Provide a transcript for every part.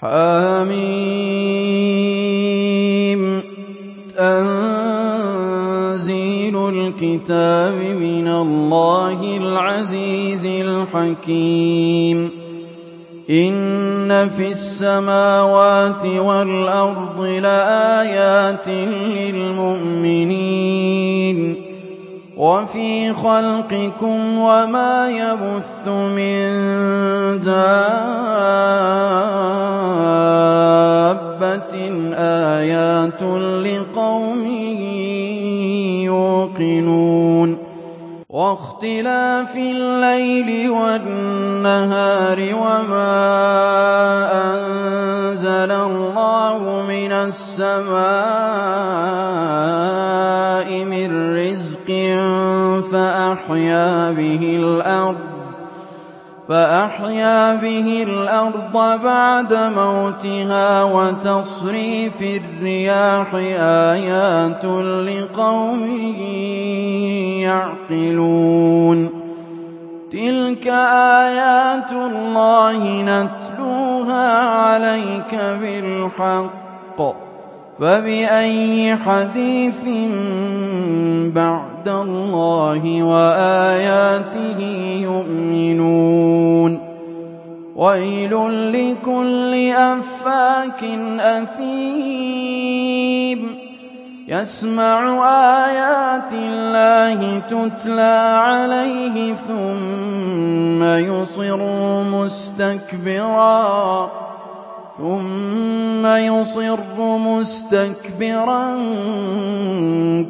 حم تنزيل الكتاب من الله العزيز الحكيم. إن في السماوات والأرض لآيات للمؤمنين. وفي خلقكم وما يبث من دابة آيات لقوم يوقنون واختلاف الليل والنهار وما أنزل الله من السماء به الأرض فأحيا به الأرض بعد موتها وتصريف الرياح آيات لقوم يعقلون. تلك آيات الله نتلوها عليك بالحق فبأي حديث بعد الله وآياته يؤمنون. ويل لكل أفاك أثيم. يسمع آيات الله تتلى عليه ثم يصر مستكبرا. ثم يصر مستكبرا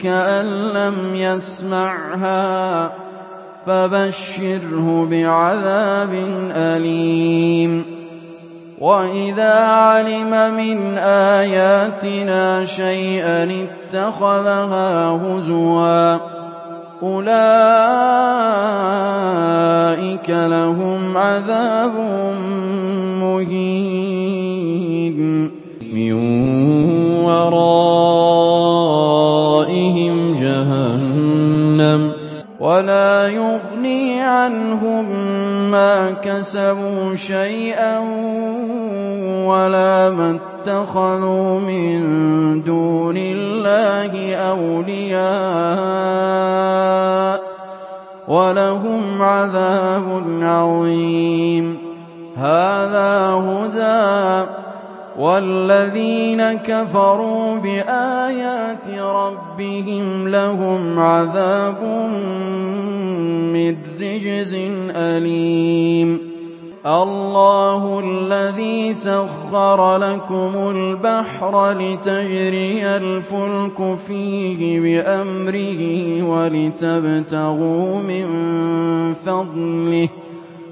كأن لم يسمعها فبشره بعذاب أليم. وإذا علم من آياتنا شيئا اتخذها هزوا أولئك لهم عذاب مهين. من ورائهم جهنم ولا يغني عنهم ما كسبوا شيئا ولا ما اتخذوا من دون الله أولياء ولهم عذاب عظيم. هذا هدى والذين كفروا بآيات ربهم لهم عذاب من رجز أليم الله الذي سخر لكم البحر لتجري الفلك فيه بأمره ولتبتغوا من فضله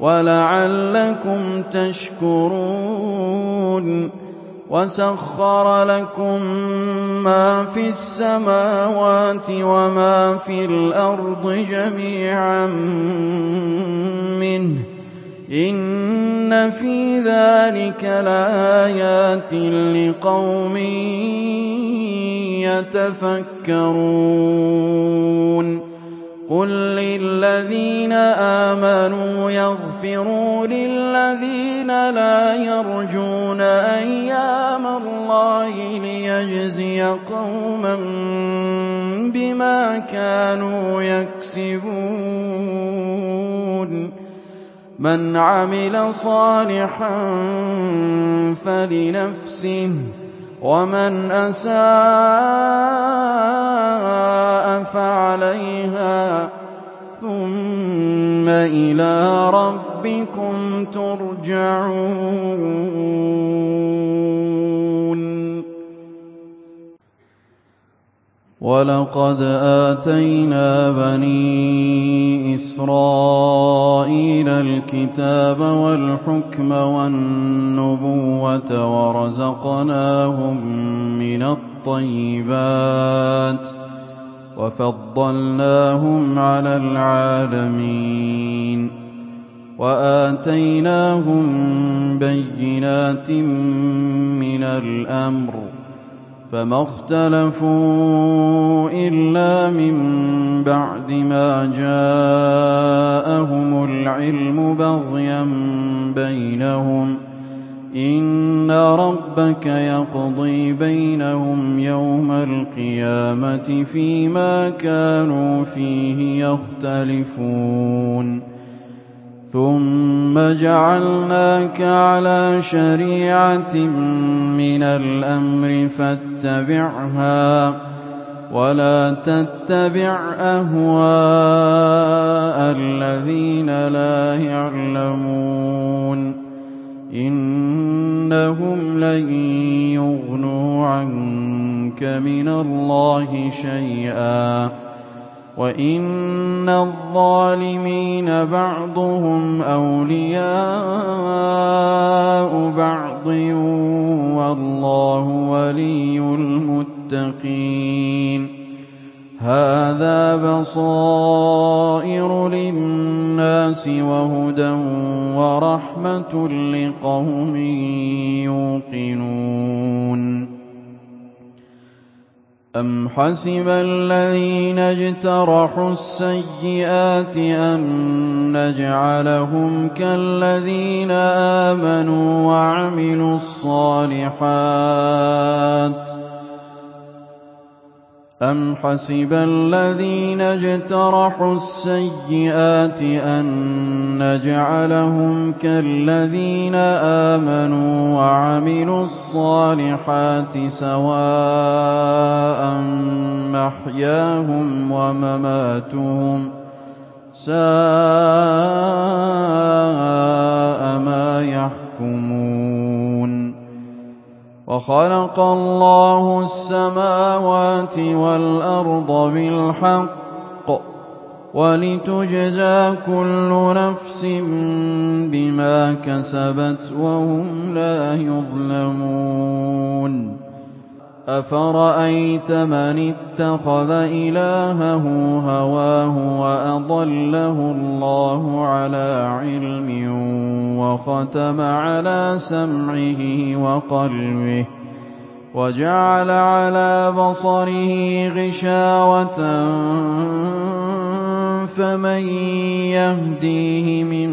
ولعلكم تشكرون وسخر لكم ما في السماوات وما في الأرض جميعا منه إن في ذلك لآيات لقوم يتفكرون قل للذين آمنوا يغفروا للذين لا يرجون أيام الله ليجزي قوما بما كانوا يكسبون من عمل صالحا فلنفسه ومن أساء فعليها إلى ربكم ترجعون. ولقد آتينا بني إسرائيل الكتاب والحكم والنبوة ورزقناهم من الطيبات وفضلناهم على العالمين وآتيناهم بينات من الأمر فما اختلفوا إلا من بعد ما جاءهم العلم بغيا بينهم إِنَّ رَبَّكَ يَقْضِي بَيْنَهُمْ يَوْمَ الْقِيَامَةِ فِيمَا كَانُوا فِيهِ يَخْتَلِفُونَ. ثُمَّ جَعَلْنَاكَ عَلَىٰ شَرِيعَةٍ مِّنَ الْأَمْرِ فَاتَّبِعْهَا ۖ وَلَا تَتَّبِعْ أَهْوَاءَ الَّذِينَ لَا يَعْلَمُونَ. إِنَّهُمْ لَن يُغْنُوا عَنكَ. مِنَ اللَّهِ شَيْئًا. وَإِنَّ الظَّالِمِينَ بَعْضُهُمْ أَوْلِيَاءُ حَسِبَ الَّذِينَ اجْتَرَحُوا السَّيِّئَاتِ أَن نَّجْعَلَهُمْ كَالَّذِينَ آمَنُوا وَعَمِلُوا الصَّالِحَاتِ. أَمْ حَسِبَ الَّذِينَ اجْتَرَحُوا السَّيِّئَاتِ أَن نَّجْعَلَهُمْ كَالَّذِينَ آمَنُوا وَعَمِلُوا الصَّالِحَاتِ سَوَاءً مَّحْيَاهُمْ وَمَمَاتُهُمْ ۚ سَاءَ مَا يَحْكُمُونَ وَخَلَقَ اللَّهُ السَّمَاوَاتِ وَالْأَرْضَ بِالْحَقِّ وَلِتُجْزَىٰ كُلُّ نَفْسٍ بِمَا كَسَبَتْ وَهُمْ لَا يُظْلَمُونَ أَفَرَأَيْتَ مَنِ اتَّخَذَ إِلَٰهَهُ هَوَاهُ وَأَضَلَّهُ اللَّهُ عَلَىٰ عِلْمٍ وَخَتَمَ عَلَىٰ سَمْعِهِ وَقَلْبِهِ وَجَعَلَ عَلَىٰ بَصَرِهِ غِشَاوَةً فَمَن يَهْدِيهِ مِن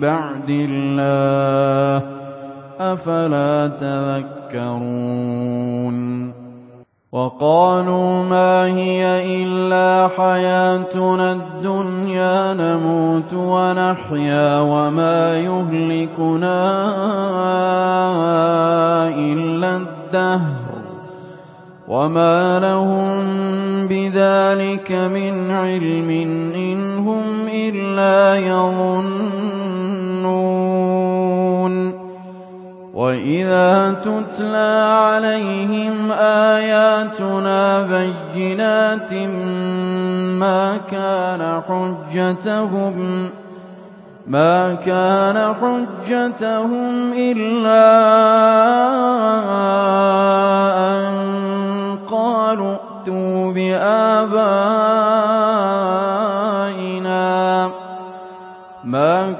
بَعْدِ اللَّهِ ۚ أَفَلَا تَذَكَّرُونَ وَقَالُوا مَا هِيَ إِلَّا حَيَاتُنَا الدُّنْيَا نَمُوتُ وَنَحْيَا وَمَا يُهْلِكُنَا إِلَّا الدَّهْرُ. وَمَا لَهُم بِذَٰلِكَ مِنْ عِلْمٍ ۖ إِنْ هُمْ إِلَّا يَظُنُّونَ. وَإِذَا تُتْلَىٰ عَلَيْهِمْ آيَاتُنَا بَيِّنَاتٍ مَّا كَانَ حُجَّتَهُمْ إِلَّا أَن قَالُوا ائْتُوا بِآبَائِنَا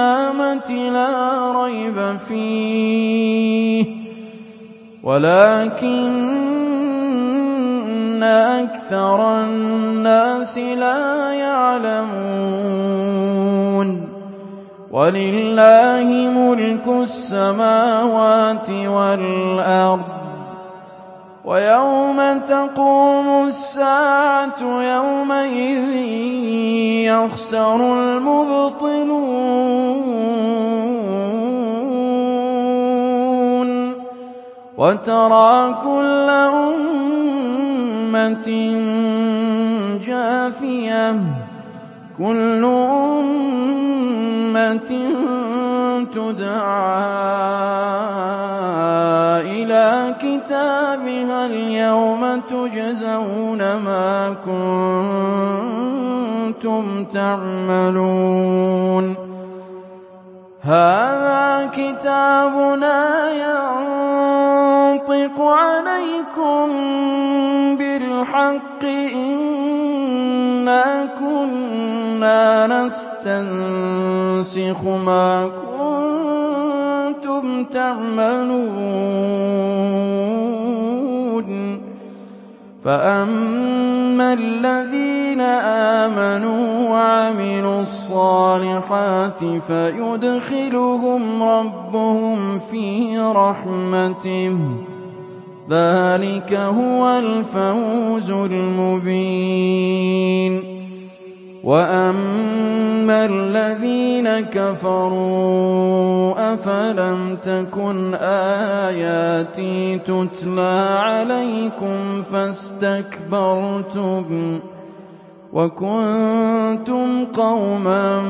الْقِيَامَةِ لَا رَيْبَ فِيهِ. وَلَٰكِنَّ أَكْثَرَ النَّاسِ لَا يَعْلَمُونَ. وَلِلَّهِ مُلْكُ السَّمَاوَاتِ وَالْأَرْضِ ۚ. وَيَوْمَ تَقُومُ السَّاعَةُ يَوْمَئِذٍ يَخْسَرُ الْمُبْطِلُونَ. وَتَرَىٰ كُلَّ أُمَّةٍ جَاثِيَةً ۚ كُلُّ أُمَّةٍ تُدْعَىٰ إِلَىٰ كِتَابِهَا الْيَوْمَ تُجْزَوْنَ مَا كُنتُمْ تَعْمَلُونَ. هَٰذَا كِتَابُنَا عَلَيْكُم بِالْحَقِّ ۚ إِنَّا كُنَّا نَسْتَنسِخُ مَا كُنتُمْ تَعْمَلُونَ. فَأَمَّا الَّذِينَ آمَنُوا وَعَمِلُوا الصَّالِحَاتِ فَيُدْخِلُهُمْ رَبُّهُمْ فِي رَحْمَتِهِ ۚ. ذَٰلِكَ هُوَ الْفَوْزُ الْمُبِينُ. وَأَمَّا الَّذِينَ كَفَرُوا أَفَلَمْ تَكُنْ آيَاتِي تُتْلَىٰ عَلَيْكُمْ فَاسْتَكْبَرْتُمْ وَكُنتُمْ قَوْمًا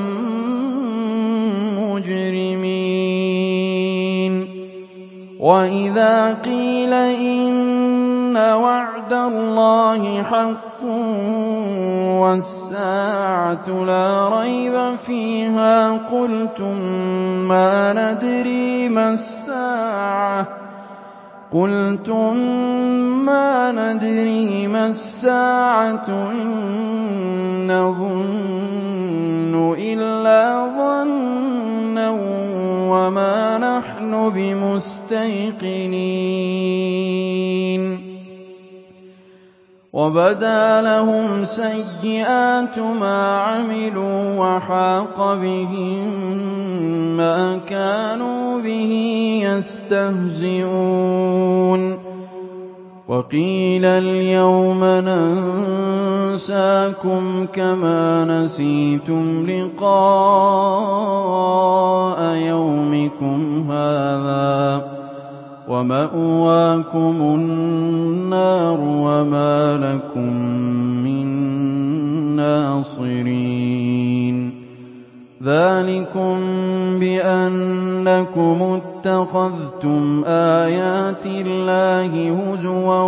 مُّجْرِمِينَ. قِيلَ إِنَّ وَعْدَ اللَّهِ حَقٌّ وَالسَّاعَةُ لَا رَيْبَ فِيهَا قُلْتُم مَّا نَدْرِي مَا السَّاعَةُ إِن نَّظُنُّ إِلَّا ظَنًّا وَمَا نَحْنُ بِمُسْتَيْقِنِينَ وَبَدَا لَهُمْ سَيِّئَاتُ مَا عَمِلُوا وَحَاقَ بِهِم مَّا كَانُوا بِهِ يَسْتَهْزِئُونَ. وَقِيلَ الْيَوْمَ نَنسَاكُمْ كَمَا نَسِيتُمْ لِقَاءَ يَوْمِكُمْ هَٰذَا ۖ. وَمَأْوَاكُمُ النَّارُ وَمَا لَكُم مِّن نَّاصِرِينَ. ذَٰلِكُم بِأَنَّكُمُ اتَّخَذْتُمْ آيَاتِ اللَّهِ هُزُوًا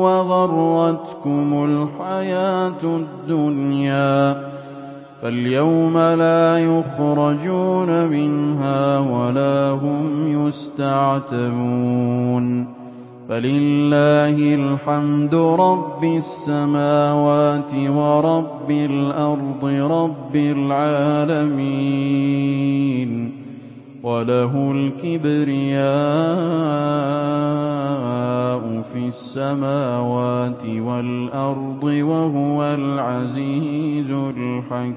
وَغَرَّتْكُمُ الْحَيَاةُ الدُّنْيَا. فَالْيَوْمَ لَا يُخْرَجُونَ مِنْهَا وَلَا هُمْ يُسْتَعْتَبُونَ. فَلِلَّهِ الْحَمْدُ رَبِّ السَّمَاوَاتِ وَرَبِّ الْأَرْضِ رَبِّ الْعَالَمِينَ. وَلَهُ الْكِبْرِيَاءُ فِي السَّمَاوَاتِ وَالْأَرْضِ ۖ وَهُوَ الْعَزِيزُ الْحَكِيمُ.